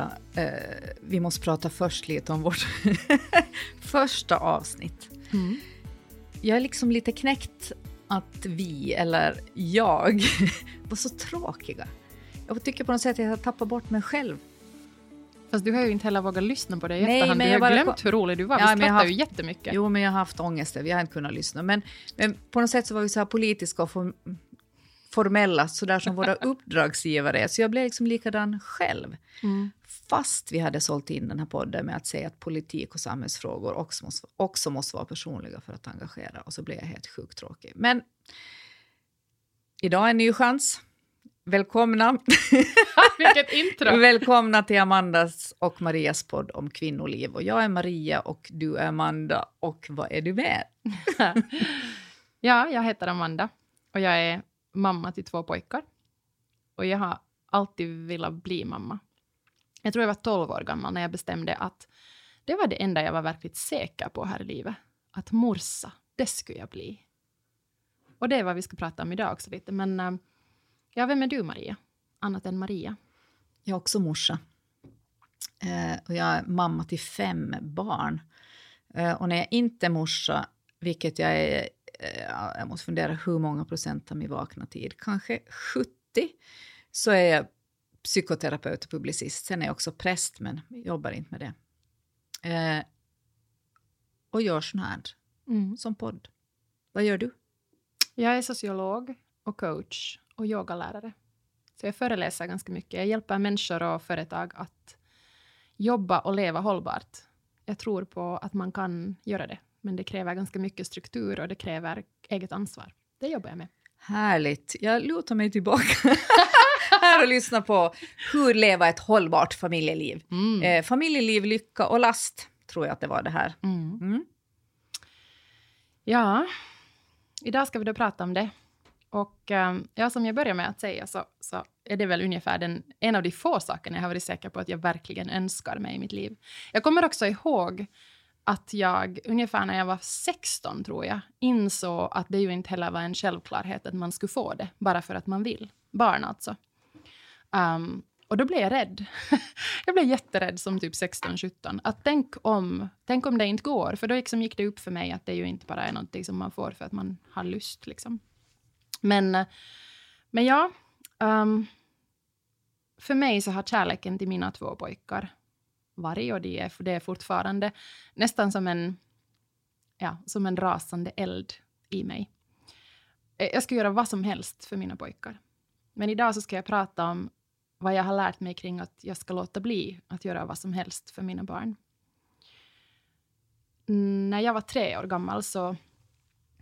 Amanda, eh, vi måste prata först lite om vårt första avsnitt. Mm. Jag är liksom lite knäckt att vi, eller jag, var så tråkiga. Jag tycker på något sätt att jag har tappat bort mig själv. Fast du har ju inte heller vågat lyssna på det i efterhand. Men du har glömt hur rolig du var. Vi ja, skrattade ju jättemycket. Jo, men jag har haft ångest. Vi har inte kunnat lyssna. Men, men på något sätt så var vi så här politiska och formella, så där som våra uppdragsgivare är. Så jag blev liksom likadan själv. Mm. Fast vi hade sålt in den här podden med att säga att politik och samhällsfrågor också måste, också måste vara personliga för att engagera. Och så blev jag helt sjukt tråkig. Men idag är en ny chans. Välkomna! Vilket intro! Välkomna till Amandas och Marias podd om kvinnoliv. Och jag är Maria och du är Amanda. Och vad är du med? ja, jag heter Amanda och jag är mamma till två pojkar. Och jag har alltid velat bli mamma. Jag tror jag var 12 år gammal när jag bestämde att det var det enda jag var verkligt säker på här i livet. Att morsa, det skulle jag bli. Och det är vad vi ska prata om idag också lite. Men eh, ja, vem är du Maria? Annat än Maria. Jag är också morsa. Eh, och jag är mamma till fem barn. Eh, och när jag inte är morsa, vilket jag är Eh, jag måste fundera hur många procent av min vakna tid, kanske 70, så är jag psykoterapeut och publicist. Sen är jag också präst, men jobbar inte med det. Eh, och gör sån här, mm. som podd. Vad gör du? Jag är sociolog och coach och yogalärare. Så jag föreläser ganska mycket. Jag hjälper människor och företag att jobba och leva hållbart. Jag tror på att man kan göra det men det kräver ganska mycket struktur och det kräver eget ansvar. Det jobbar jag med. Härligt. Jag lutar mig tillbaka här och lyssnar på hur leva ett hållbart familjeliv. Mm. Eh, familjeliv, lycka och last, tror jag att det var det här. Mm. Mm. Ja, idag ska vi då prata om det. Och um, ja, som jag börjar med att säga så, så är det väl ungefär den, en av de få sakerna jag har varit säker på att jag verkligen önskar mig i mitt liv. Jag kommer också ihåg att jag, ungefär när jag var 16 tror jag, insåg att det ju inte heller var en självklarhet att man skulle få det, bara för att man vill. Barn alltså. Um, och då blev jag rädd. jag blev jätterädd som typ 16-17. Att tänk om, tänk om det inte går. För då liksom gick det upp för mig att det ju inte bara är någonting som man får för att man har lust. Liksom. Men, eh, men ja, um, för mig så har kärleken till mina två pojkar varit och det är, det är fortfarande nästan som en, ja, som en rasande eld i mig. Eh, jag ska göra vad som helst för mina pojkar. Men idag så ska jag prata om vad jag har lärt mig kring att jag ska låta bli att göra vad som helst för mina barn. När jag var tre år gammal, så,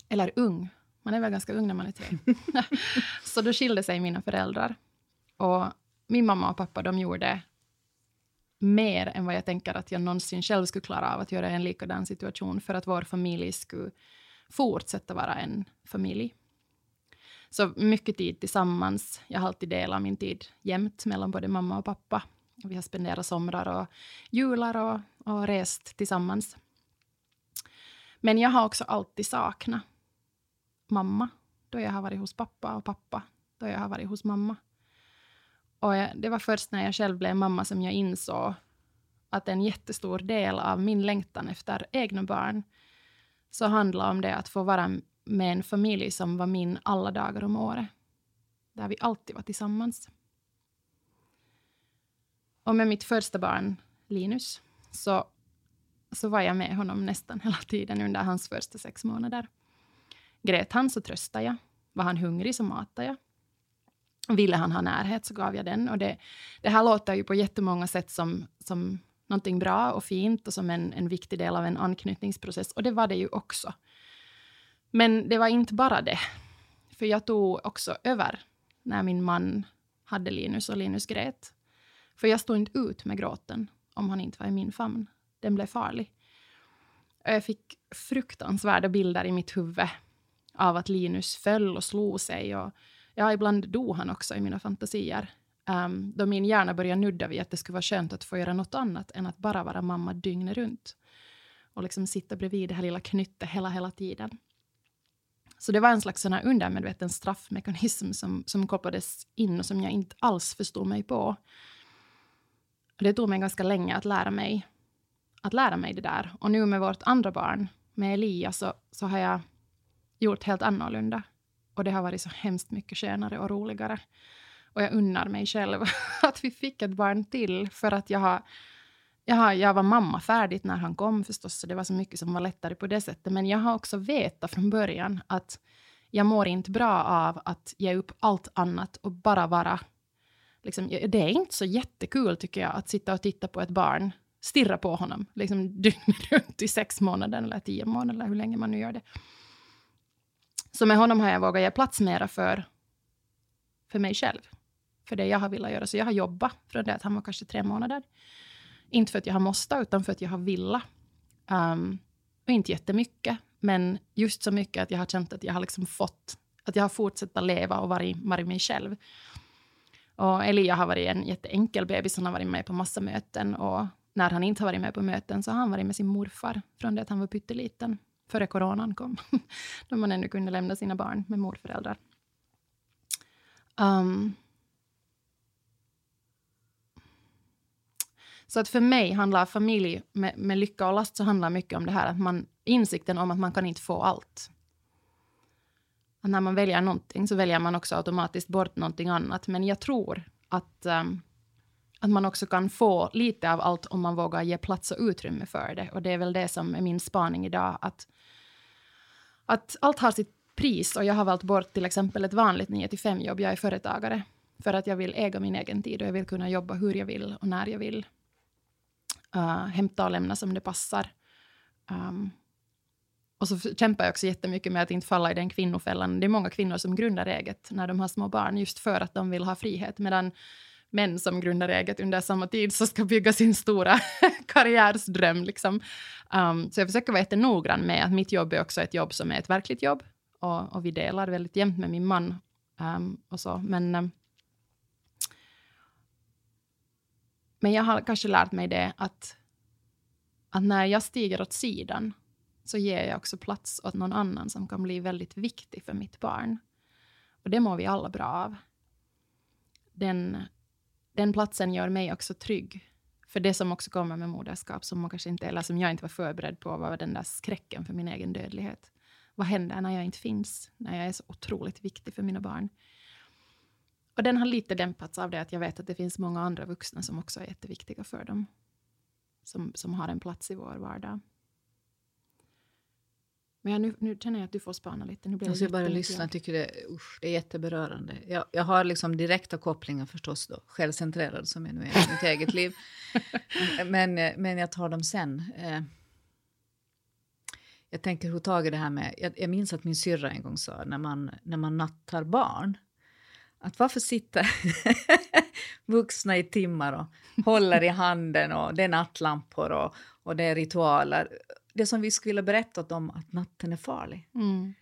eller ung, man är väl ganska ung när man är tre, så då skilde sig mina föräldrar. Och min mamma och pappa de gjorde mer än vad jag tänker att jag någonsin själv skulle klara av att göra i en likadan situation för att vår familj skulle fortsätta vara en familj. Så mycket tid tillsammans. Jag har alltid delat min tid jämt mellan både mamma och pappa. Vi har spenderat somrar och jular och, och rest tillsammans. Men jag har också alltid saknat mamma då jag har varit hos pappa och pappa då jag har varit hos mamma. Och det var först när jag själv blev mamma som jag insåg att en jättestor del av min längtan efter egna barn så handlade om det att få vara med en familj som var min alla dagar om året. Där vi alltid var tillsammans. Och med mitt första barn, Linus, så, så var jag med honom nästan hela tiden under hans första sex månader. Grät han så tröstade jag. Var han hungrig så matade jag. Ville han ha närhet så gav jag den. Och det, det här låter ju på jättemånga sätt som, som någonting bra och fint och som en, en viktig del av en anknytningsprocess. Och det var det ju också. Men det var inte bara det. För jag tog också över när min man hade Linus och Linus grät. För jag stod inte ut med gråten om han inte var i min famn. Den blev farlig. Och jag fick fruktansvärda bilder i mitt huvud av att Linus föll och slog sig. Och Ja, ibland dog han också i mina fantasier. Um, då min hjärna började nudda vid att det skulle vara skönt att få göra något annat än att bara vara mamma dygnet runt. Och liksom sitta bredvid det här lilla knyttet hela, hela tiden. Så det var en slags sån här undermedveten straffmekanism som, som kopplades in och som jag inte alls förstod mig på. Och det tog mig ganska länge att lära mig, att lära mig det där. Och nu med vårt andra barn, med Elia, så, så har jag gjort helt annorlunda. Och det har varit så hemskt mycket skönare och roligare. Och jag unnar mig själv att vi fick ett barn till, för att jag har jag, har, jag var mamma färdigt när han kom förstås, så det var så mycket som var lättare på det sättet. Men jag har också vetat från början att jag mår inte bra av att ge upp allt annat och bara vara... Liksom, det är inte så jättekul, tycker jag, att sitta och titta på ett barn, stirra på honom, liksom dygnet runt i sex månader eller tio månader, eller hur länge man nu gör det. Så med honom har jag vågat ge plats mera för, för mig själv, för det jag har velat göra. Så jag har jobbat från det att han var kanske tre månader. Inte för att jag har måste, utan för att jag har velat. Um, ehm, och inte jättemycket, men just så mycket att jag har känt att jag har liksom fått, att jag har fortsatt leva och varit, varit mig själv. Och Elia har varit en jätteenkel bebis, han har varit med på massa möten och när han inte har varit med på möten så har han varit med sin morfar från det att han var pytteliten, före coronan kom, då man ännu kunde lämna sina barn med morföräldrar. Um, Så att för mig handlar familj med, med lycka och last så handlar mycket om det här att man insikten om att man kan inte få allt. Att när man väljer någonting så väljer man också automatiskt bort någonting annat. Men jag tror att, um, att man också kan få lite av allt om man vågar ge plats och utrymme för det. Och det är väl det som är min spaning idag. Att, att allt har sitt pris och jag har valt bort till exempel ett vanligt 9 5 jobb. Jag är företagare för att jag vill äga min egen tid och jag vill kunna jobba hur jag vill och när jag vill Eh, uh, hämta och lämna som det passar. Um, och så kämpar jag också jättemycket med att inte falla i den kvinnofällan. Det är många kvinnor som grundar eget när de har små barn, just för att de vill ha frihet, medan män som grundar eget under samma tid så ska bygga sin stora karriärsdröm. Liksom. Um, så jag försöker vara jättenoggrann med att mitt jobb är också ett jobb som är ett verkligt jobb. Och, och vi delar väldigt jämnt med min man. Um, och så. Men um, Men jag har kanske lärt mig det att, att när jag stiger åt sidan så ger jag också plats åt någon annan som kan bli väldigt viktig för mitt barn. Och det mår vi alla bra av. Den, den platsen gör mig också trygg. För det som också kommer med moderskap, som, man kanske inte, eller som jag inte var förberedd på, var den där skräcken för min egen dödlighet. Vad händer när jag inte finns? När jag är så otroligt viktig för mina barn. Och den har lite dämpats av det att jag vet att det finns många andra vuxna som också är jätteviktiga för dem. Som, som har en plats i vår vardag. Men jag, nu, nu känner jag att du får spana lite. Nu blir jag ska bara lyssna. Jag tycker det, usch, det är jätteberörande. Jag, jag har liksom direkta kopplingar förstås då. Självcentrerad som jag nu är i mitt eget liv. Men, men jag tar dem sen. Eh, jag tänker hur taget det här med... Jag, jag minns att min syrra en gång sa när man, när man nattar barn att varför sitter vuxna i timmar och håller i handen och det är nattlampor och, och det är ritualer. Det som vi skulle berätta om att natten är farlig. Mm.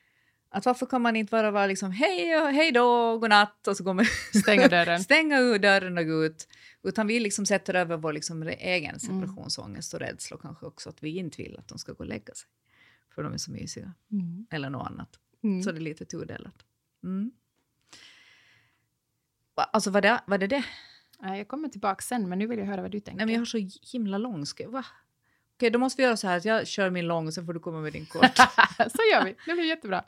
Att varför kan man inte bara vara liksom hej och hej då, godnatt och så går man stänga dörren. stänga ur dörren och gå ut. Utan vi liksom sätter över vår liksom egen separationsångest och rädsla och kanske också att vi inte vill att de ska gå och lägga sig. För de är så mysiga. Mm. Eller något annat. Mm. Så det är lite tudelat. Alltså var det var det? det? Jag kommer tillbaka sen, men nu vill jag höra vad du tänker. Nej, men jag har så himla lång. Va? Okej, då måste vi göra så här att jag kör min lång och sen får du komma med din kort. så gör vi, det blir jättebra.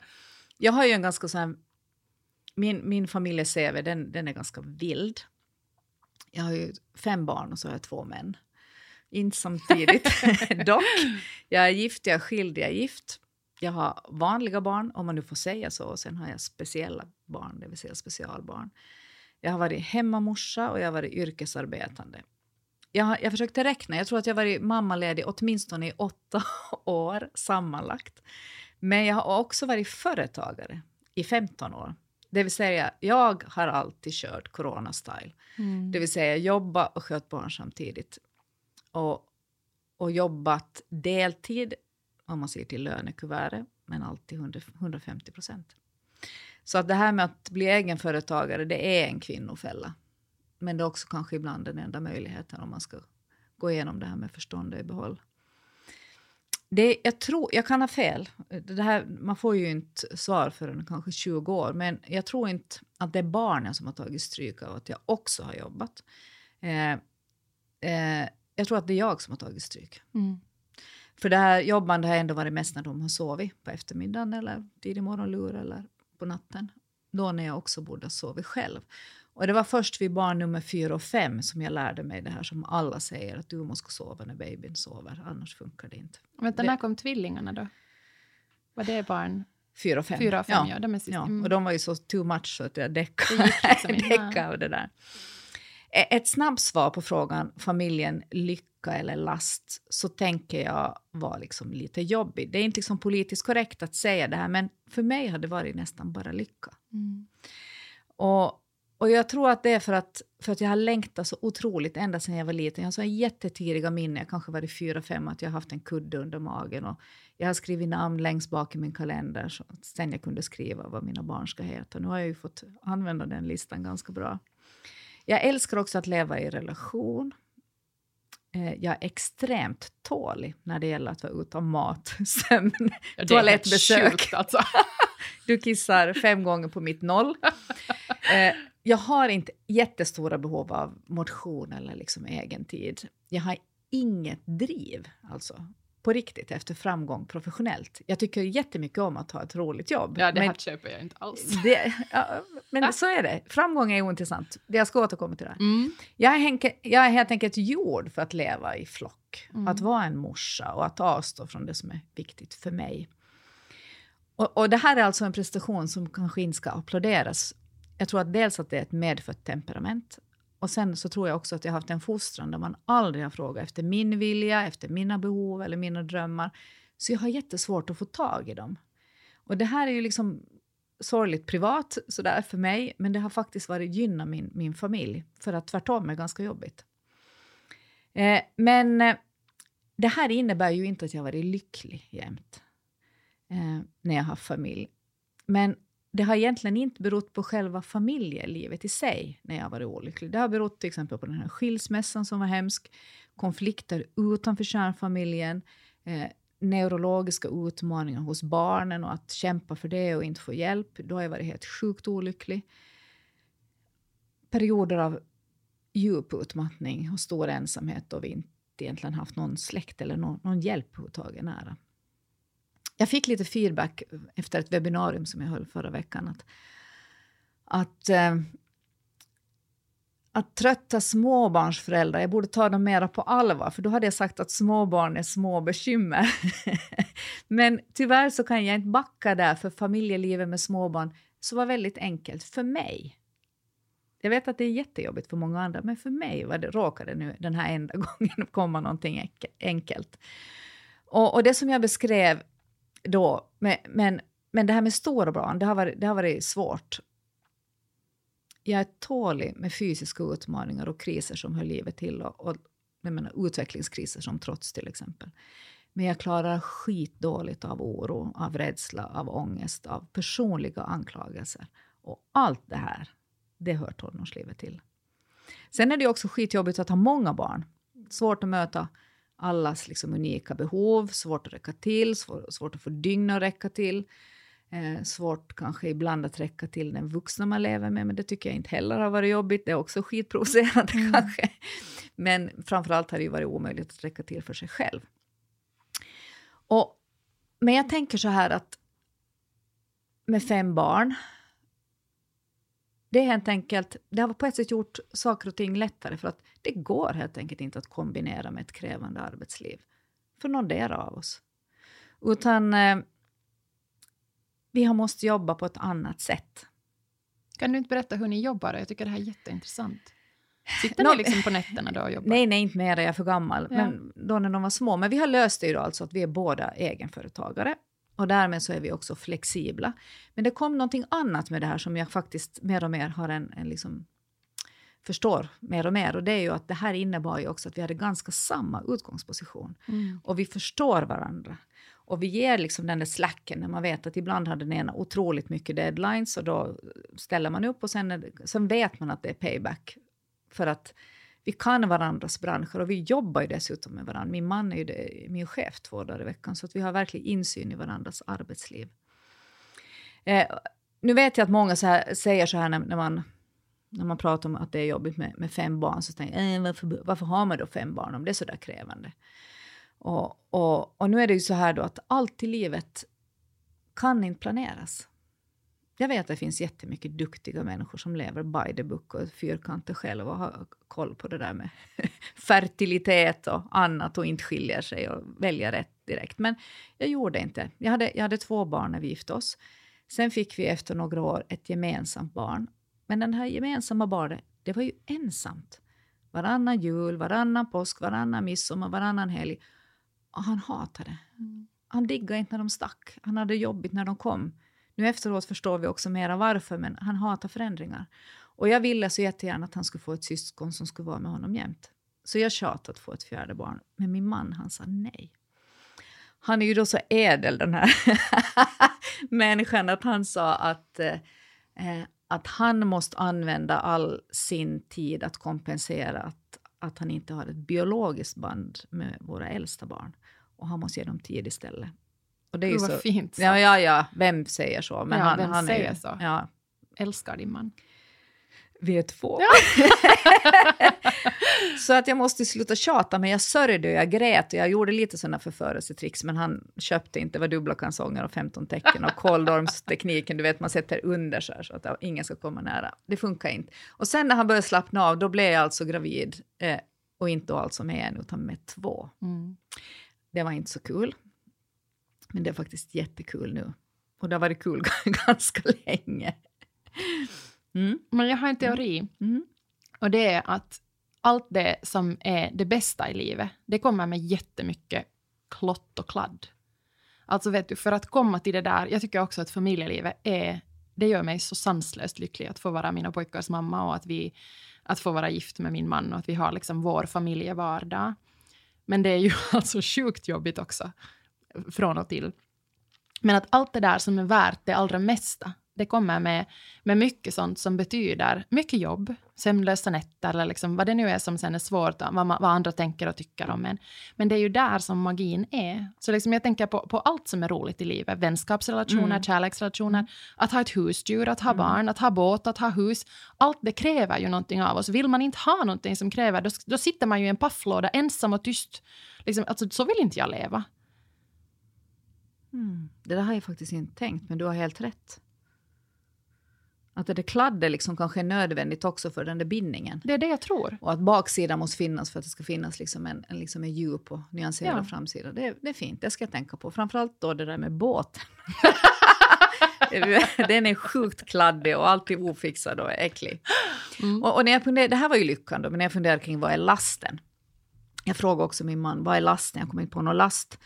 Jag har ju en ganska så här, min, min familje-CV den, den är ganska vild. Jag har ju fem barn och så har jag två män. Inte samtidigt dock. Jag är gift, jag är skild, jag är gift. Jag har vanliga barn, om man nu får säga så, och sen har jag speciella barn, det vill säga specialbarn. Jag har varit hemmamorsa och jag har varit yrkesarbetande. Jag, har, jag försökte räkna, jag tror att jag har varit mammaledig åtminstone i åtta år sammanlagt. Men jag har också varit företagare i 15 år. Det vill säga, jag har alltid kört corona-style. Mm. Det vill säga jobba och skött barn samtidigt. Och, och jobbat deltid, om man ser till lönekuvertet, men alltid 100, 150 procent. Så att det här med att bli egenföretagare, det är en kvinnofälla. Men det är också kanske ibland den enda möjligheten om man ska gå igenom det här med förstånd i behåll. Det, jag, tror, jag kan ha fel. Det här, man får ju inte svar förrän kanske 20 år. Men jag tror inte att det är barnen som har tagit stryk av att jag också har jobbat. Eh, eh, jag tror att det är jag som har tagit stryk. Mm. För det här jobbande har ändå varit mest när de har sovit på eftermiddagen eller tidig morgonlur eller på natten. Då när jag också borde ha sovit själv. Och det var först vid barn nummer fyra och fem som jag lärde mig det här som alla säger att du måste sova när babyn sover, annars funkar det inte. Vänta, när kom tvillingarna då? Var det barn? Fyra och fem. Fyra och fem, ja. de är sist. Ja, Mm. och de var ju så too much så att jag däckade, liksom däckade av det där. Ett snabbt svar på frågan familjen lycka eller last så tänker jag var liksom lite jobbigt. Det är inte liksom politiskt korrekt att säga det här men för mig har det varit nästan bara lycka. Mm. Och, och jag tror att det är för att, för att jag har längtat så otroligt ända sedan jag var liten. Jag har så jättetidiga minnen, jag kanske var i fyra, fem, att jag har haft en kudde under magen. Och jag har skrivit namn längst bak i min kalender så att sen jag kunde skriva vad mina barn ska heta. Nu har jag ju fått använda den listan ganska bra. Jag älskar också att leva i relation. Eh, Jag är extremt tålig när det gäller att vara utan mat, sömn, Ja, toalettbesök. sjukt, alltså. Du kissar fem gånger på mitt noll. Eh, jag har inte jättestora behov av motion eller liksom egen tid. Jag har inget driv, alltså, på riktigt, efter framgång professionellt. Jag tycker jättemycket om att ha ett roligt jobb. Ja, det men här köper jag inte alls. det, ja, men så är det. Framgång är ointressant. Jag ska återkomma till det. Mm. Jag är, henke, jag är helt enkelt gjord för att leva i flock. Mm. Att vara en morsa och att avstå från det som är viktigt för mig. Och, och det här är alltså en prestation som kanske inte ska applåderas. Jag tror att dels att det är ett medfött temperament. Och sen så tror jag också att jag har haft en fostran där man aldrig har frågat efter min vilja, efter mina behov eller mina drömmar. Så jag har jättesvårt att få tag i dem. Och det här är ju liksom sorgligt privat sådär för mig, men det har faktiskt varit gynna min, min familj, för att tvärtom är ganska jobbigt. Eh, men eh, det här innebär ju inte att jag varit lycklig jämt eh, när jag har familj. Men det har egentligen inte berott på själva familjelivet i sig när jag varit olycklig. Det har berott till exempel på den här skilsmässan som var hemsk, konflikter utanför kärnfamiljen, eh, neurologiska utmaningar hos barnen och att kämpa för det och inte få hjälp. Då har jag varit helt sjukt olycklig. Perioder av djup utmattning och stor ensamhet Då vi inte egentligen haft någon släkt eller någon, någon hjälp överhuvudtaget nära. Jag fick lite feedback efter ett webbinarium som jag höll förra veckan. Att, att, eh, att trötta småbarnsföräldrar, jag borde ta dem mera på allvar, för då hade jag sagt att småbarn är små bekymmer. Men tyvärr så kan jag inte backa där, för familjelivet med småbarn så var väldigt enkelt för mig. Jag vet att det är jättejobbigt för många andra, men för mig var det, råkade nu den här enda gången komma någonting enkelt. Och, och det som jag beskrev då, men, men, men det här med stora barn, det har varit, det har varit svårt. Jag är tålig med fysiska utmaningar och kriser som hör livet till och, och jag menar, utvecklingskriser som trots till exempel. Men jag klarar skitdåligt av oro, av rädsla, av ångest, av personliga anklagelser. Och allt det här, det hör tonårslivet till. Sen är det också skitjobbigt att ha många barn. Svårt att möta allas liksom unika behov, svårt att räcka till, svår, svårt att få dygn att räcka till. Eh, svårt kanske ibland att räcka till den vuxna man lever med, men det tycker jag inte heller har varit jobbigt. Det är också skitprovocerande Mm. kanske. Men framförallt har det ju varit omöjligt att räcka till för sig själv. Och, men jag tänker så här att med fem barn, det är helt enkelt, det har på ett sätt gjort saker och ting lättare för att det går helt enkelt inte att kombinera med ett krävande arbetsliv för någon av oss. Utan eh, vi har måste jobba på ett annat sätt. Kan du inte berätta hur ni jobbar? Jag tycker det här är jätteintressant. Sitter Nå- ni liksom på nätterna då och jobbar? Nej, nej, inte mer, jag är för gammal. Ja. Men då när de var små. Men vi har löst det ju då alltså att vi är båda egenföretagare. Och därmed så är vi också flexibla. Men det kom någonting annat med det här som jag faktiskt mer och mer har en, en liksom förstår mer och mer. Och det är ju att det här innebar ju också att vi hade ganska samma utgångsposition. Mm. Och vi förstår varandra. Och vi ger liksom den där slacken när man vet att ibland har den ena otroligt mycket deadlines och då ställer man upp och sen, det, sen vet man att det är payback. För att vi kan varandras branscher och vi jobbar ju dessutom med varandra. Min man är ju det, min chef två dagar i veckan så att vi har verkligen insyn i varandras arbetsliv. Eh, nu vet jag att många så här, säger så här när, när man när man pratar om att det är jobbigt med, med fem barn så tänker jag, eh, varför, varför har man då fem barn om det är så där krävande? Och, och, och nu är det ju så här då att allt i livet kan inte planeras. Jag vet att det finns jättemycket duktiga människor som lever by the book och fyrkanter själva och har koll på det där med fertilitet och annat och inte skiljer sig och väljer rätt direkt. Men jag gjorde inte. Jag hade, jag hade två barn när vi gifte oss. Sen fick vi efter några år ett gemensamt barn. Men den här gemensamma barnet, det var ju ensamt. Varannan jul, varannan påsk, varannan midsommar, varannan helg. Och han hatade. Mm. Han diggade inte när de stack. Han hade jobbigt när de kom. Nu efteråt förstår vi också mera varför, men han hatar förändringar. Och jag ville så jättegärna att han skulle få ett syskon som skulle vara med honom jämt. Så jag tjatade att få ett fjärde barn, men min man han sa nej. Han är ju då så ädel den här människan att han sa att, eh, eh, att han måste använda all sin tid att kompensera att, att han inte har ett biologiskt band med våra äldsta barn. Och han måste ge dem tid istället. Och det är ju så, fint. Så. Ja, ja, ja, vem säger så? Men ja, han, vem han säger är, så? Ja. Älskar din man. Vi är två. Ja. så att jag måste sluta tjata, men jag sörjde och jag grät och jag gjorde lite sådana förförelsetricks, men han köpte inte, det var dubbla kalsonger och 15 tecken och kåldormstekniken, du vet man sätter under så här så att ingen ska komma nära. Det funkar inte. Och sen när han började slappna av, då blev jag alltså gravid eh, och inte alltså med en utan med två. Mm. Det var inte så kul. Men det är faktiskt jättekul nu. Och det har varit kul ganska länge. Mm. Men jag har en teori. Mm. Och det är att allt det som är det bästa i livet, det kommer med jättemycket klott och kladd. Alltså vet du, för att komma till det där, jag tycker också att familjelivet är, det gör mig så sanslöst lycklig att få vara mina pojkars mamma och att vi, att få vara gift med min man och att vi har liksom vår familjevardag. Men det är ju alltså sjukt jobbigt också från och till. Men att allt det där som är värt det allra mesta, det kommer med, med mycket sånt som betyder mycket jobb, sömnlösa nätter eller liksom vad det nu är som sen är svårt, vad, vad andra tänker och tycker om en. Men det är ju där som magin är. Så liksom jag tänker på, på allt som är roligt i livet, vänskapsrelationer, mm. kärleksrelationer, att ha ett husdjur, att ha mm. barn, att ha båt, att ha hus. Allt det kräver ju någonting av oss. Vill man inte ha någonting som kräver, då, då sitter man ju i en pafflåda ensam och tyst. Liksom, alltså, så vill inte jag leva. Mm. Det där har jag faktiskt inte tänkt, men du har helt rätt. Att det där kladdet liksom kanske är nödvändigt också för den där bindningen. Det är det jag tror. Och att baksidan måste finnas för att det ska finnas liksom en, en, liksom en djup och nyanserad ja. framsida. Det, det, är fint, det ska jag tänka på. Framförallt då det där med båten. den är sjukt kladdig och alltid ofixad och äcklig. Mm. Och, och, när jag funderade, det här var ju lyckan då, men när jag funderade kring vad är lasten? Jag frågade också min man, vad är lasten? Jag kom inte på någon last.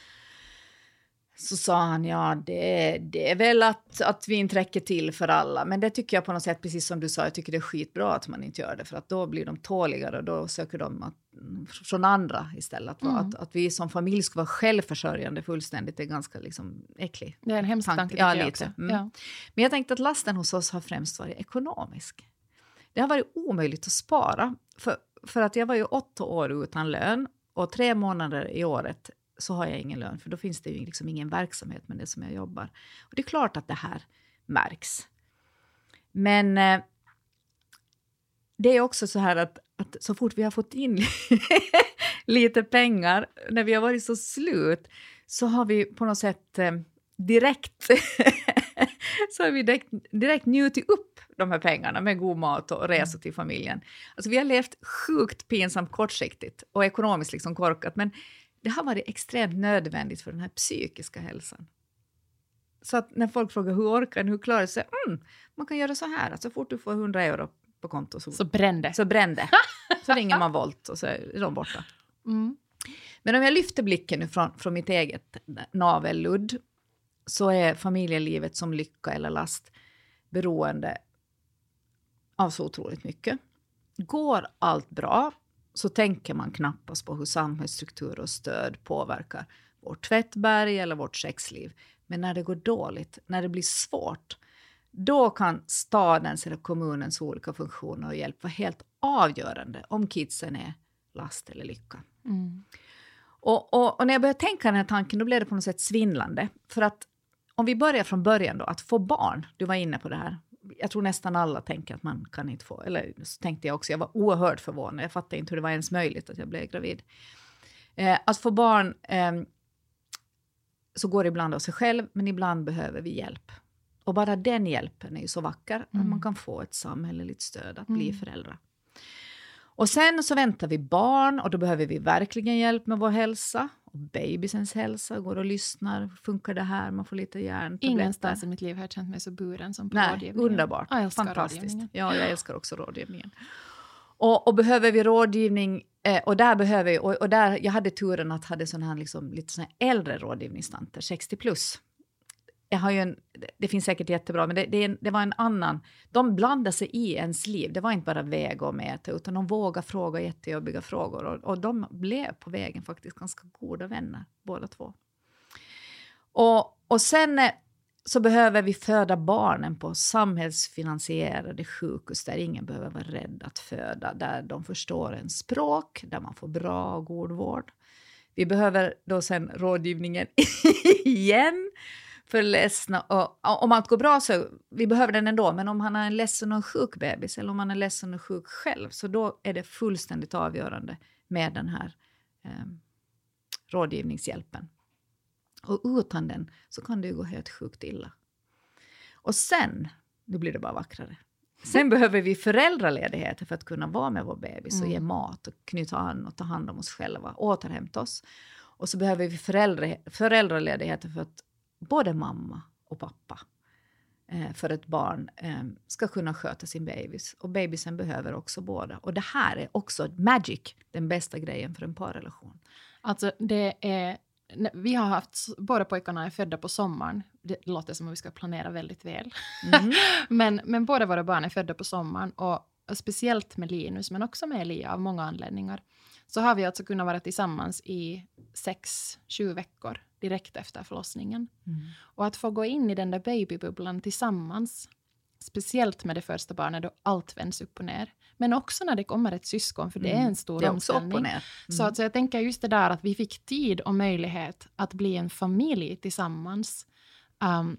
Så sa han, ja det, det är väl att, att vi inte räcker till för alla. Men det tycker jag på något sätt, precis som du sa, jag tycker det är skitbra att man inte gör det. För att då blir de tåligare och då söker de att, från andra istället. Mm. Att, att vi som familj ska vara självförsörjande fullständigt är ganska liksom äcklig. Det är en hemsk tanke, ja, lite. Mm. Ja. Men jag tänkte att lasten hos oss har främst varit ekonomisk. Det har varit omöjligt att spara. För, för att jag var ju åtta år utan lön och tre månader i året så har jag ingen lön, för då finns det ju liksom ingen verksamhet med det som jag jobbar. Och det är klart att det här märks. Men eh, det är också så här att, att, så fort vi har fått in lite pengar, när vi har varit så slut, så har vi på något sätt eh, direkt så har vi direkt, direkt njutit upp de här pengarna med god mat och resor till familjen. Alltså vi har levt sjukt pinsamt kortsiktigt och ekonomiskt liksom korkat, men det har varit extremt nödvändigt för den här psykiska hälsan. Så att när folk frågar hur orkar ni, hur klarar sig? Mm, man kan göra så här, att så fort du får 100 euro på konto så, så bränn det. Så bränn det. Så ringer man Volt och så är de borta. Mm. Men om jag lyfter blicken nu från, från mitt eget navelludd så är familjelivet som lycka eller last beroende av så otroligt mycket. Går allt bra så tänker man knappast på hur samhällsstruktur och stöd påverkar vårt tvättberg eller vårt sexliv. Men när det går dåligt, när det blir svårt, då kan stadens eller kommunens olika funktioner och hjälp vara helt avgörande om kidsen är last eller lycka. Mm. Och, och, och, när jag började tänka den här tanken då blev det på något sätt svindlande. För att om vi börjar från början då, att få barn, du var inne på det här, jag tror nästan alla tänker att man kan inte få, eller så tänkte jag också, jag var oerhört förvånad, jag fattade inte hur det var ens möjligt att jag blev gravid. Eh, att få barn eh, så går det ibland av sig själv, men ibland behöver vi hjälp. Och bara den hjälpen är ju så vacker, mm. att man kan få ett samhälleligt stöd att mm. bli föräldrar. Och sen så väntar vi barn och då behöver vi verkligen hjälp med vår hälsa. Och babysens hälsa, går och lyssnar, funkar det här, man får lite hjärntabletter. Ingenstans i mitt liv har jag känt mig så buren som på Nej, rådgivningen. Underbart, jag älskar fantastiskt. Ja, jag älskar också rådgivningen. Och, och behöver vi rådgivning, eh, och där behöver vi, och, och, där, jag hade turen att ha sån här, liksom, lite sån här äldre rådgivningstanter, 60 plus, jag har ju en, det finns säkert jättebra, men det, det, det, var en annan. De blandade sig i ens liv. Det var inte bara väga och mäta, utan de vågade fråga jättejobbiga frågor. Och, och de blev på vägen faktiskt ganska goda vänner, båda två. Och, och sen eh, så behöver vi föda barnen på samhällsfinansierade sjukhus där ingen behöver vara rädd att föda, där de förstår en språk, där man får bra och god vård. Vi behöver då sen rådgivningen igen för ledsna. Och, om allt går bra så vi behöver den ändå, men om han har en ledsen och sjuk bebis eller om han är ledsen och sjuk själv, så då är det fullständigt avgörande med den här eh, rådgivningshjälpen. Och utan den så kan det ju gå helt sjukt illa. Och sen, nu blir det bara vackrare, sen behöver vi föräldraledigheter för att kunna vara med vår bebis och ge mm. mat och knyta an och ta hand om oss själva, återhämta oss. Och så behöver vi föräldra, föräldraledigheter för att både mamma och pappa eh, för ett barn eh, ska kunna sköta sin bebis. Och babysen behöver också båda. Och det här är också magic, den bästa grejen för en parrelation. Alltså det är vi har haft, båda pojkarna är födda på sommaren. Det låter som att vi ska planera väldigt väl. Mm. men, men båda våra barn är födda på sommaren och, och, speciellt med Linus, men också med Elia av många anledningar, så har vi alltså kunnat vara tillsammans i sex, sju veckor direkt efter förlossningen. Mm. Och att få gå in i den där babybubblan tillsammans, speciellt med det första barnet då allt vänds upp och ner, men också när det kommer ett syskon, för det är mm. en stor mm. omställning. Mm. Så, så jag tänker just det där att vi fick tid och möjlighet att bli en familj tillsammans. Um,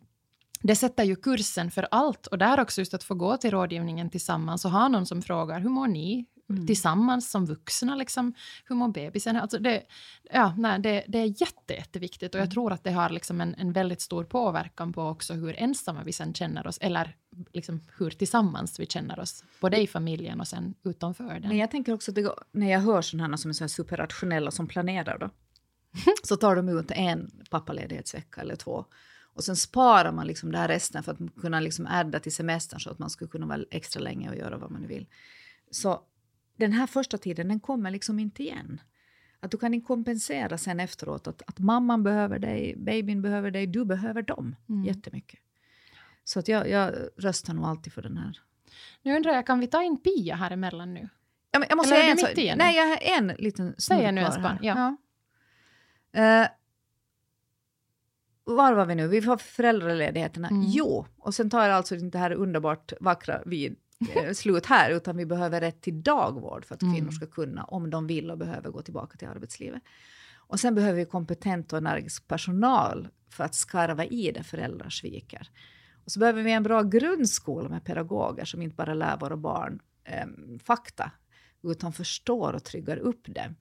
det sätter ju kursen för allt och där också just att få gå till rådgivningen tillsammans och ha någon som frågar hur mår ni? Mm. tillsammans som vuxna. Liksom, hur mår bebisen? Alltså det, ja, nej, det, det är jätte, jätteviktigt och jag mm. tror att det har liksom en, en väldigt stor påverkan på också hur ensamma vi sen känner oss eller liksom hur tillsammans vi känner oss, både i familjen och sen utanför den. Men jag tänker också att det, när jag hör sådana som är så superrationella som planerar då, så tar de ut en pappaledighetsvecka eller två. Och sen sparar man liksom det här resten för att kunna liksom adda till semestern så att man skulle kunna vara extra länge och göra vad man vill. Så den här första tiden den kommer liksom inte igen. Att du kan inte kompensera sen efteråt att, att mamman behöver dig, babyn behöver dig, du behöver dem mm. jättemycket. Så att jag, jag röstar nog alltid för den här. Nu undrar jag, kan vi ta in Pia här emellan nu? Ja, men jag måste Eller säga en sak. Nej, jag har en liten Säg nu en spann. Ja. ja. Uh, var var vi nu? Vi har föräldraledigheterna. Mm. Jo, och sen tar alltså inte det här underbart vackra vid slut här, utan vi behöver rätt till dagvård för att mm. kvinnor ska kunna, om de vill och behöver, gå tillbaka till arbetslivet. Och sen behöver vi kompetent och energisk personal för att skarva i det föräldrar sviker. Och så behöver vi en bra grundskola med pedagoger som inte bara lär våra barn eh, fakta, utan förstår och tryggar upp dem.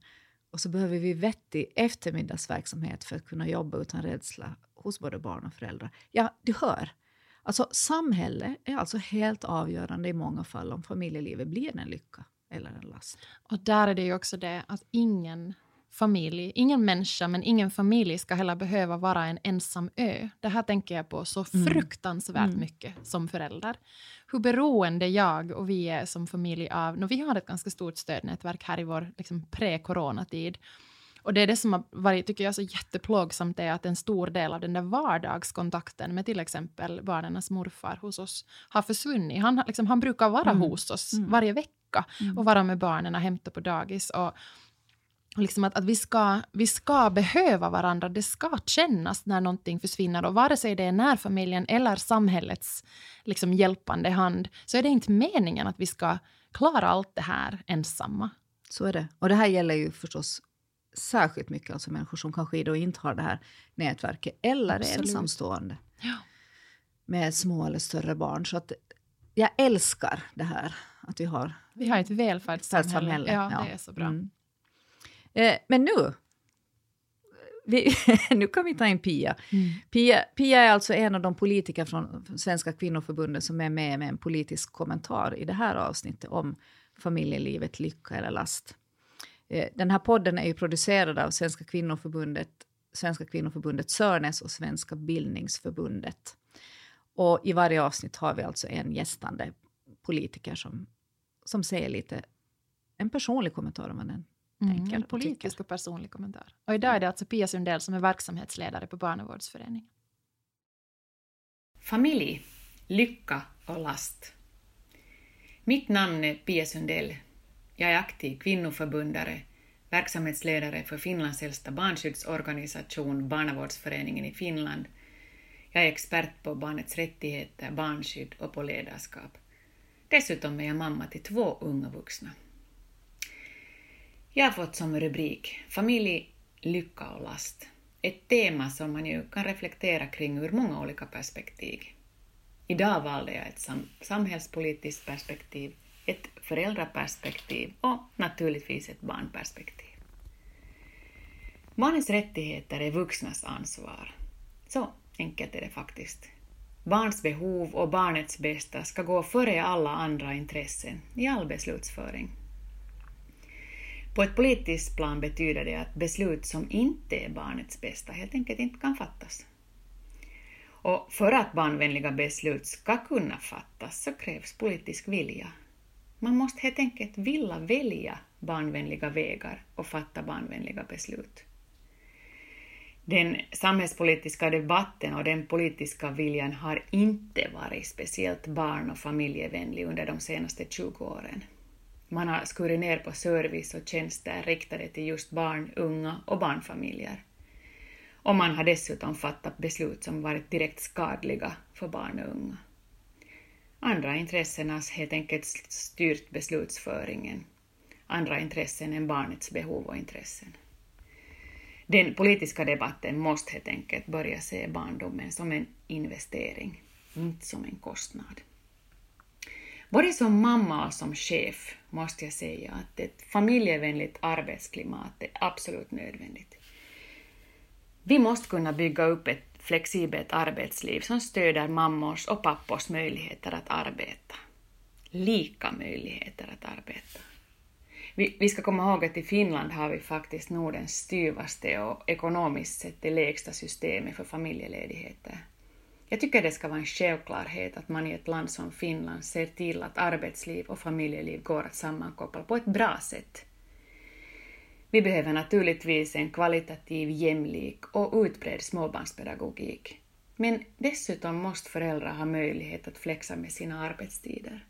Och så behöver vi vettig eftermiddagsverksamhet för att kunna jobba utan rädsla hos både barn och föräldrar. Ja, du hör. Alltså samhälle är alltså helt avgörande i många fall om familjelivet blir en lycka eller en last. Och där är det ju också det att ingen familj, ingen människa men ingen familj ska heller behöva vara en ensam ö. Det här tänker jag på så mm. fruktansvärt mm. mycket som förälder. Hur beroende jag och vi är som familj av, no, vi har ett ganska stort stödnätverk här i vår liksom, pre-coronatid. Och det är det som har varit, tycker jag, så jätteplågsamt är att en stor del av den där vardagskontakten med till exempel barnens morfar hos oss har försvunnit. Han, liksom, han brukar vara mm. hos oss mm. varje vecka mm. och vara med barnen och hämta på dagis. Och, och liksom att, att vi, ska, vi ska behöva varandra, det ska kännas när någonting försvinner. Och vare sig det är närfamiljen eller samhällets liksom, hjälpande hand så är det inte meningen att vi ska klara allt det här ensamma. Så är det. Och det här gäller ju förstås särskilt mycket alltså människor som kanske då inte har det här nätverket eller är ensamstående. Ja. Med små eller större barn. Så att jag älskar det här att vi har Vi har ett välfärdssamhälle. välfärdssamhälle. Ja, det är så bra. Mm. Eh, men nu, vi, nu kan vi ta in Pia. Mm. Pia. Pia är alltså en av de politiker från Svenska kvinnoförbundet som är med med en politisk kommentar i det här avsnittet om familjelivet, lycka eller last. Eh, Den här podden är ju producerad av Svenska kvinnoförbundet, Svenska kvinnoförbundet Sörnäs och Svenska bildningsförbundet. Och i varje avsnitt har vi alltså en gästande politiker som, som säger lite, en personlig kommentar om vad den Mm, tänker en politisk och personlig kommentar. Och idag är det alltså Pia Sundell som är verksamhetsledare på Barnavårdsföreningen. Familj, lycka och last. Mitt namn är Pia Sundell. Jag är aktiv kvinnoförbundare, verksamhetsledare för Finlands äldsta barnskyddsorganisation Barnavårdsföreningen i Finland. Jag är expert på barnets rättigheter, barnskydd och på ledarskap. Dessutom är jag mamma till två unga vuxna. Jag har fått som rubrik Familj, lycka och last. Ett tema som man ju kan reflektera kring ur många olika perspektiv. Idag valde jag ett sam samhällspolitiskt perspektiv, ett föräldraperspektiv och naturligtvis ett barnperspektiv. Barnens rättigheter är vuxnas ansvar. Så enkelt är det faktiskt. Barns behov och barnets bästa ska gå före alla andra intressen i all beslutsföring. På ett politiskt plan betyder det att beslut som inte är barnets bästa helt enkelt inte kan fattas. Och för att barnvänliga beslut ska kunna fattas så krävs politisk vilja. Man måste helt enkelt vilja välja barnvänliga vägar och fatta barnvänliga beslut. Den samhällspolitiska debatten och den politiska viljan har inte varit speciellt barn och familjevänlig under de senaste 20 åren. Man har skurit ner på service och tjänster riktade till just barn, unga och barnfamiljer. Och man har dessutom fattat beslut som varit direkt skadliga för barn och unga. Andra intressen har helt enkelt styrt beslutsföringen. Andra intressen än barnets behov och intressen. Den politiska debatten måste helt enkelt börja se barndomen som en investering, inte som en kostnad. Både som mamma och som chef måste jag säga att ett familjevänligt arbetsklimat är absolut nödvändigt. Vi måste kunna bygga upp ett flexibelt arbetsliv som stöder mammors och pappors möjligheter att arbeta. Lika möjligheter att arbeta. Vi, vi ska komma ihåg att i Finland har vi faktiskt Nordens styvaste och ekonomiskt sett det lägsta systemet för familjeledigheter. Jag tycker det ska vara en självklarhet att man i ett land som Finland ser till att arbetsliv och familjeliv går att sammankoppla på ett bra sätt. Vi behöver naturligtvis en kvalitativ, jämlik och utbredd småbarnspedagogik. Men dessutom måste föräldrar ha möjlighet att flexa med sina arbetstider.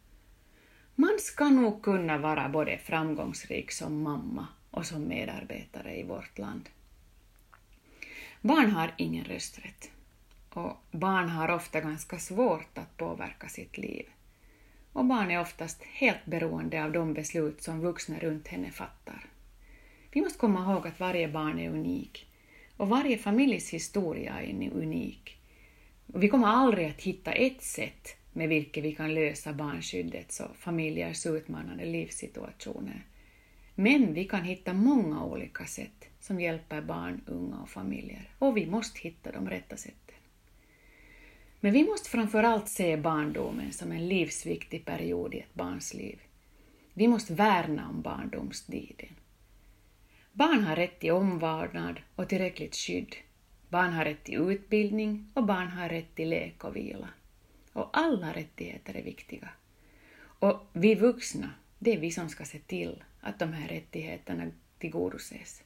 Man ska nog kunna vara både framgångsrik som mamma och som medarbetare i vårt land. Barn har ingen rösträtt och barn har ofta ganska svårt att påverka sitt liv. Och barn är oftast helt beroende av de beslut som vuxna runt henne fattar. Vi måste komma ihåg att varje barn är unik och varje familjs historia är unik. Vi kommer aldrig att hitta ett sätt med vilket vi kan lösa barnskyddets och familjers utmanande livssituationer. Men vi kan hitta många olika sätt som hjälper barn, unga och familjer och vi måste hitta de rätta sätten. Men vi måste framför allt se barndomen som en livsviktig period i ett barns liv. Vi måste värna om barndomstiden. Barn har rätt till omvårdnad och tillräckligt skydd. Barn har rätt till utbildning och barn har rätt till lek och vila. Och alla rättigheter är viktiga. Och vi vuxna, det är vi som ska se till att de här rättigheterna tillgodoses.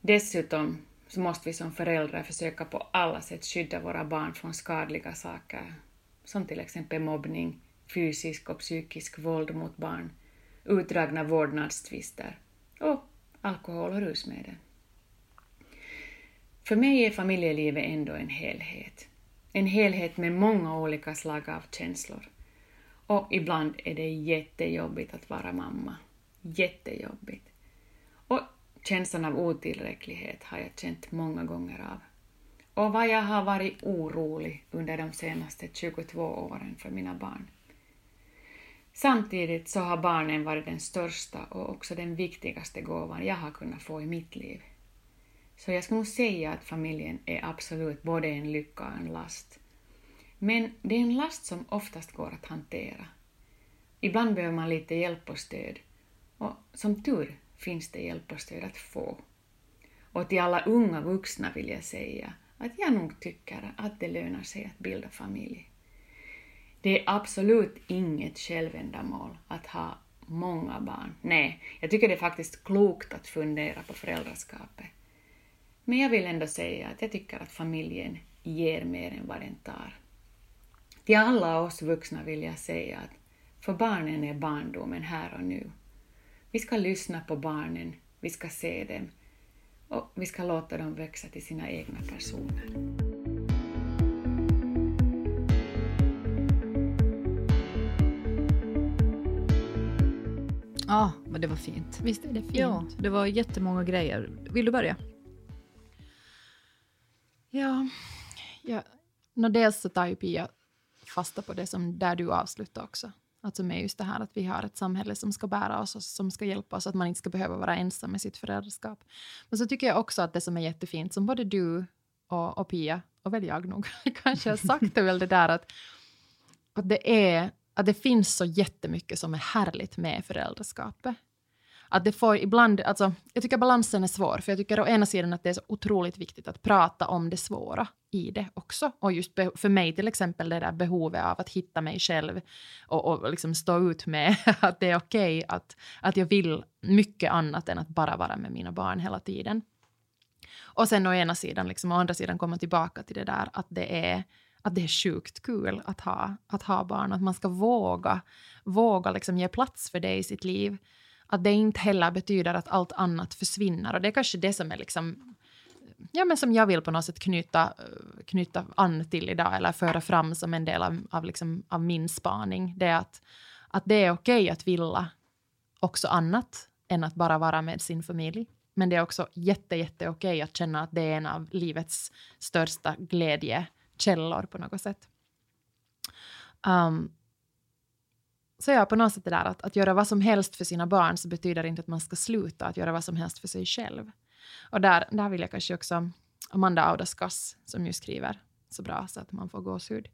Dessutom så måste vi som föräldrar försöka på alla sätt skydda våra barn från skadliga saker, som till exempel mobbning, fysisk och psykisk våld mot barn, utdragna vårdnadstvister och alkohol och rusmedel. För mig är familjelivet ändå en helhet. En helhet med många olika slag av känslor. Och ibland är det jättejobbigt att vara mamma. Jättejobbigt. Och känslan av otillräcklighet har jag känt många gånger av. och vad jag har varit orolig under de senaste 22 åren för mina barn. Samtidigt så har barnen varit den största och också den viktigaste gåvan jag har kunnat få i mitt liv. Så jag skulle nog säga att familjen är absolut både en lycka och en last. Men det är en last som oftast går att hantera. Ibland behöver man lite hjälp och stöd. Och som tur finns det hjälp och stöd att få. Och till alla unga vuxna vill jag säga att jag nog tycker att det lönar sig att bilda familj. Det är absolut inget självändamål att ha många barn. Nej, jag tycker det är faktiskt klokt att fundera på föräldraskapet. Men jag vill ändå säga att jag tycker att familjen ger mer än vad den tar. Till alla oss vuxna vill jag säga att för barnen är barndomen här och nu. Vi ska lyssna på barnen, vi ska se dem och vi ska låta dem växa till sina egna personer. Ja, men det var fint. Visst är det fint? Ja, det var jättemånga grejer. Vill du börja? Ja, ja. No, dels så tar ju Pia fasta på det som där du avslutar också. Alltså med just det här att vi har ett samhälle som ska bära oss och som ska hjälpa oss, att man inte ska behöva vara ensam med sitt föräldraskap. Men så tycker jag också att det som är jättefint, som både du och, och Pia, och väl jag nog, kanske har sagt, är väl det där att, att, det är, att det finns så jättemycket som är härligt med föräldraskapet. Att det får ibland, alltså, jag tycker balansen är svår, för jag tycker å ena sidan att det är så otroligt viktigt att prata om det svåra i det också. Och just för mig till exempel det där behovet av att hitta mig själv och, och liksom stå ut med att det är okej okay, att, att jag vill mycket annat än att bara vara med mina barn hela tiden. Och sen å ena sidan, liksom, å andra sidan komma tillbaka till det där att det är att det är sjukt kul att ha, att ha barn, att man ska våga, våga liksom ge plats för det i sitt liv. Att det inte heller betyder att allt annat försvinner. Och det är kanske det som är liksom ja, men som jag vill på något sätt knyta, knyta an till idag eller föra fram som en del av, av, liksom, av min spaning. Det är att, att det är okej okay att vilja också annat än att bara vara med sin familj. Men det är också jätte, jätte okej okay att känna att det är en av livets största glädje källor på något sätt. Um, så ja, på något sätt det där att, att göra vad som helst för sina barn så betyder inte att man ska sluta att göra vad som helst för sig själv. Och där, där vill jag kanske också Amanda Audaskas, som ju skriver så bra så att man får gåshud,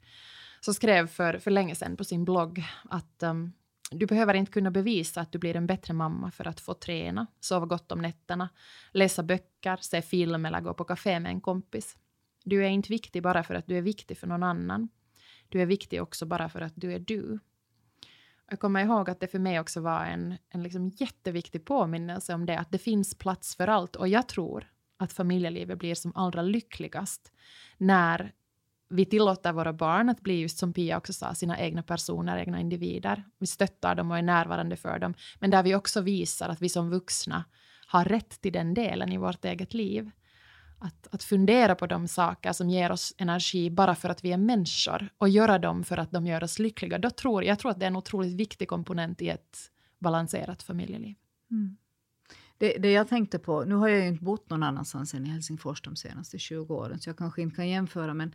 så skrev för, för länge sedan på sin blogg att um, du behöver inte kunna bevisa att du blir en bättre mamma för att få träna, sova gott om nätterna, läsa böcker, se film eller gå på kafé med en kompis. Du är inte viktig bara för att du är viktig för någon annan. Du är viktig också bara för att du är du. Jag kommer ihåg att det för mig också var en, en liksom jätteviktig påminnelse om det, att det finns plats för allt. Och jag tror att familjelivet blir som allra lyckligast när vi tillåter våra barn att bli, just som Pia också sa, sina egna personer, egna individer. Vi stöttar dem och är närvarande för dem, men där vi också visar att vi som vuxna har rätt till den delen i vårt eget liv att, att fundera på de saker som ger oss energi bara för att vi är människor och göra dem för att de gör oss lyckliga. Då tror, jag tror att det är en otroligt viktig komponent i ett balanserat familjeliv. Mm. Det, det, jag tänkte på, nu har jag ju inte bott någon annanstans än i Helsingfors de senaste 20 åren, så jag kanske inte kan jämföra, men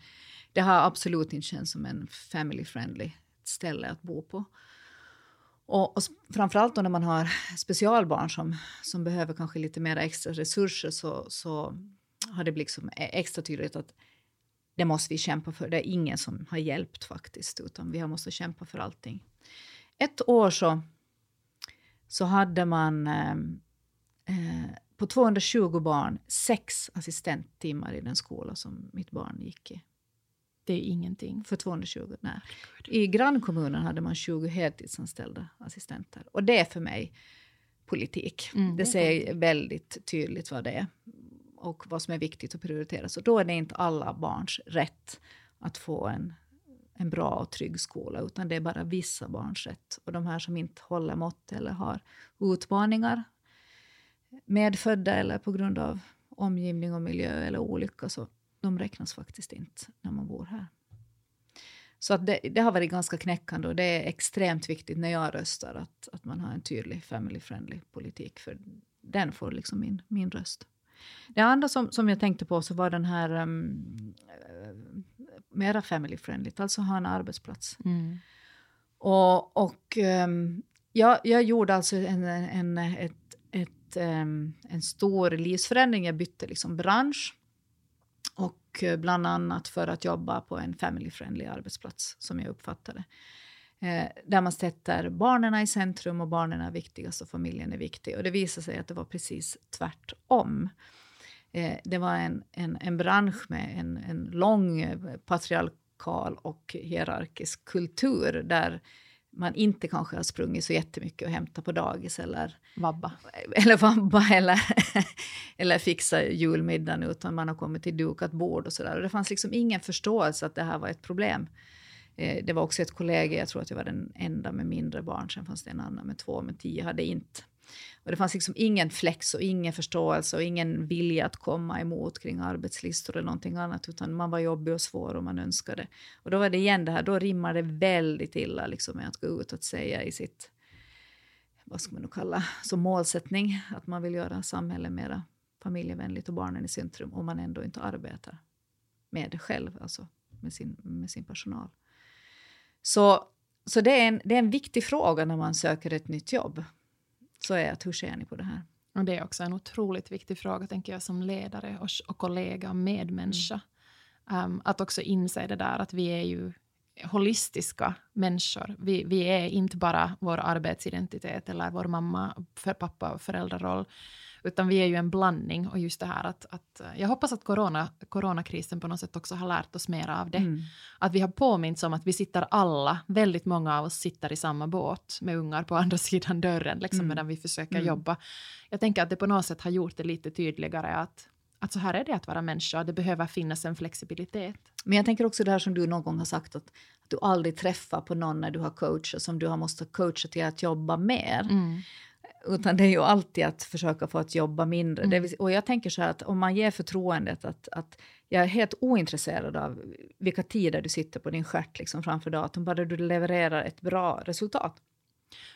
det har absolut inte känts som en family friendly ställe att bo på. Och, och framförallt då när man har specialbarn som, som behöver kanske lite mer extra resurser så, så har det blivit liksom extra tydligt att det måste vi kämpa för. Det är ingen som har hjälpt faktiskt, utan vi måste kämpa för allting. Ett år så, så hade man eh, eh på 220 barn sex assistenttimmar i den skola som mitt barn gick i. Det är ingenting. För 220, nej. I grannkommunen hade man 20 heltidsanställda assistenter. Och det är för mig politik. Mm, det, det säger väldigt tydligt vad det är och vad som är viktigt att prioritera. Så då är det inte alla barns rätt att få en, en bra och trygg skola, utan det är bara vissa barns rätt. Och de här som inte håller mått eller har utmaningar, medfödda eller på grund av omgivning och miljö eller olycka, så de räknas faktiskt inte när man bor här. Så att det, det, har varit ganska knäckande och det är extremt viktigt när jag röstar att, att man har en tydlig family friendly politik, för den får liksom min, min röst. Det andra som, som jag tänkte på så var den här um, mera family friendly, alltså ha en arbetsplats. Mm. Och, och um, jag, jag gjorde alltså en, en, ett, ett, um, en stor livsförändring. Jag bytte liksom bransch. Och bland annat för att jobba på en family friendly arbetsplats, som jag uppfattade eh, Där man sätter barnen i centrum och barnen är viktigast och familjen är viktig. Och det visade sig att det var precis tvärtom. Eh, det var en, en, en bransch med en, en lång eh, patriarkal och hierarkisk kultur där man inte kanske har sprungit så jättemycket och hämtat på dagis eller vabba, eller, vabba, eller, eller fixa julmiddagen utan man har kommit till dukat bord och sådär. Det fanns liksom ingen förståelse att det här var ett problem. Eh, det var också ett kollega, jag tror att jag var den enda med mindre barn, sen fanns det en annan med två, men tio hade inte. Och det fanns liksom ingen flex och ingen förståelse och ingen vilja att komma emot kring arbetslistor eller någonting annat, utan man var jobbig och svår och man önskade. Och då var det igen det här, då rimmar det väldigt illa liksom med att gå ut och säga i sitt, vad ska man nu kalla, som målsättning, att man vill göra samhället mera familjevänligt och barnen i centrum, om man ändå inte arbetar med det själv, alltså med sin, med sin personal. Så, så det, är en, det är en viktig fråga när man söker ett nytt jobb. Så är att hur ser ni på det här? Och det är också en otroligt viktig fråga, tänker jag, som ledare och, och kollega och medmänniska. Mm. Um, att också inse det där att vi är ju holistiska människor. Vi, vi är inte bara vår arbetsidentitet eller vår mamma, för pappa och föräldraroll, utan vi är ju en blandning. Och just det här att, att jag hoppas att corona, coronakrisen på något sätt också har lärt oss mer av det. Mm. Att vi har påminns om att vi sitter alla, väldigt många av oss sitter i samma båt med ungar på andra sidan dörren, liksom, mm. medan vi försöker mm. jobba. Jag tänker att det på något sätt har gjort det lite tydligare att att så här är det att vara människa, det behöver finnas en flexibilitet. Men jag tänker också det här som du någon gång har sagt att, att du aldrig träffar på någon när du har coachat som du har måste coacha till att jobba mer. Mm. Utan det är ju alltid att försöka få att jobba mindre. Mm. Vill, och jag tänker så här att om man ger förtroendet att, att jag är helt ointresserad av vilka tider du sitter på din stjärt liksom framför datorn, bara du levererar ett bra resultat.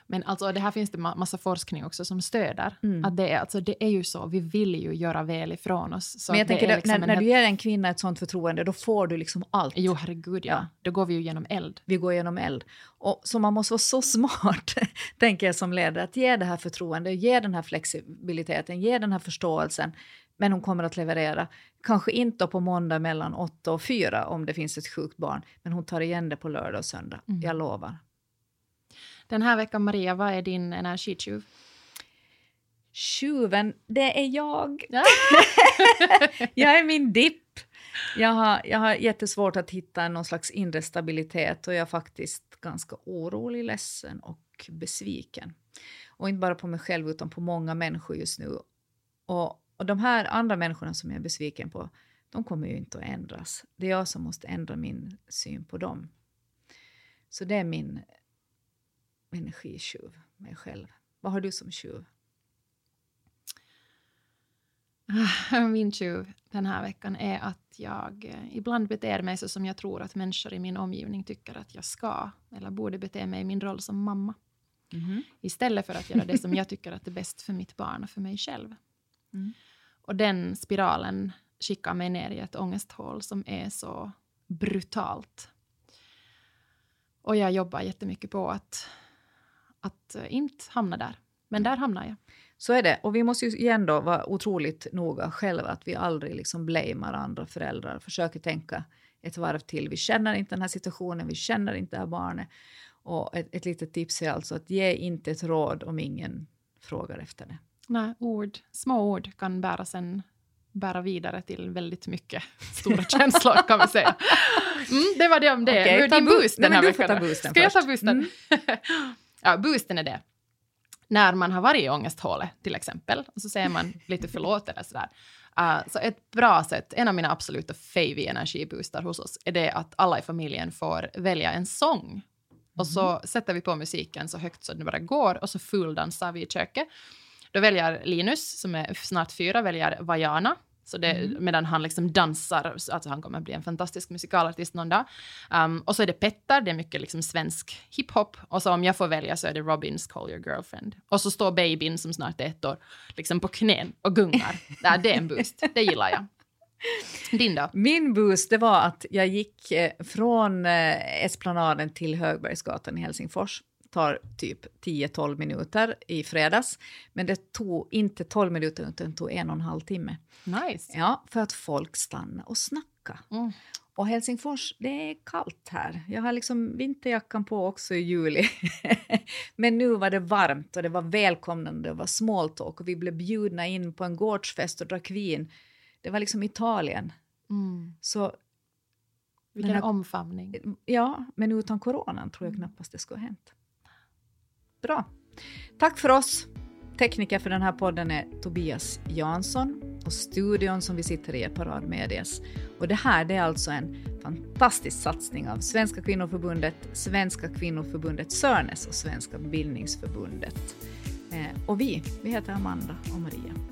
Men alltså, det här finns det massa forskning också som stöder. Mm. Att det, är, alltså, det är ju så, vi vill ju göra väl ifrån oss. Men jag tänker, det, liksom när, när du ger en kvinna ett sånt förtroende, då får du liksom allt. Jo, herregud, ja. ja. Då går vi ju genom eld. Vi går genom eld. Och, så man måste vara så smart, tänker jag som ledare, att ge det här förtroendet, ge den här flexibiliteten, ge den här förståelsen. Men hon kommer att leverera. Kanske inte på måndag mellan 8 och 4 om det finns ett sjukt barn, men hon tar igen det på lördag och söndag. Mm. Jag lovar. Den här veckan, Maria, vad är din energitjuv? Tjuven, det är jag. jag är min dipp. Jag har, jag har jättesvårt att hitta någon slags inre stabilitet och jag är faktiskt ganska orolig, ledsen och besviken. Och inte bara på mig själv utan på många människor just nu. Och, och de här andra människorna som jag är besviken på, de kommer ju inte att ändras. Det är jag som måste ändra min syn på dem. Så det är min energitjuv, mig själv. Vad har du som tjuv? Min tjuv den här veckan är att jag eh, ibland beter mig så som jag tror att människor i min omgivning tycker att jag ska eller borde bete mig i min roll som mamma. Mm -hmm. Istället för att göra det som jag tycker att är bäst för mitt barn och för mig själv. Mm. Och den spiralen skickar mig ner i ett ångesthål som är så brutalt. Och jag jobbar jättemycket på att att uh, inte hamna där. Men där hamnar jag. Så är det. Och vi måste ju igen då vara otroligt noga själva att vi aldrig liksom blamear andra föräldrar. Försöker tänka ett varv till. Vi känner inte den här situationen, vi känner inte det här barnet. Och ett, ett litet tips är alltså att ge inte ett råd om ingen frågar efter det. Nej, ord, små ord kan bära, sen, bära vidare till väldigt mycket stora känslor kan vi säga. Mm, det var det om det. Okay, nu är din boost den här veckan. Ska jag ta boosten? Mm. Ja, boosten är det. När man har varit i ångesthålet till exempel, och så säger man lite förlåt eller sådär. Uh, så ett bra sätt, en av mina absoluta favy energiboostar hos oss, är det att alla i familjen får välja en sång. Och så mm. sätter vi på musiken så högt så det bara går och så fuldansar vi i köket. Då väljer Linus, som är snart fyra, väljer Vajana Så det, mm. Medan han liksom dansar, alltså han kommer bli en fantastisk musikalartist någon dag. Um, och så är det Petter, det är mycket liksom svensk hiphop. Och så om jag får välja så är det Robins Call Your Girlfriend. Och så står babyn som snart är ett år liksom på knän och gungar. det är en boost, det gillar jag. Din då? Min boost det var att jag gick eh, från eh, Esplanaden till Högbergsgatan i Helsingfors tar typ 10-12 minuter i fredags. Men det tog inte 12 minuter utan det tog en och en halv timme. Nice. Ja, för att folk stannade och snackade. Mm. Och Helsingfors, det är kallt här. Jag har liksom vinterjackan på också i juli. Men nu var det varmt och det var välkomnande, det var small talk och vi blev bjudna in på en gårdsfest och drack vin. Det var liksom Italien. Mm. Så vilken här, omfamning. Ja, men utan coronan tror jag knappast det skulle ha hänt. Bra. Tack för oss. Tekniker för den här podden är Tobias Jansson och studion som vi sitter i är Parad Medias. Och det här det är alltså en fantastisk satsning av Svenska kvinnoförbundet, Svenska kvinnoförbundet Sörnes och Svenska bildningsförbundet. Eh, och vi, vi heter Amanda och Maria.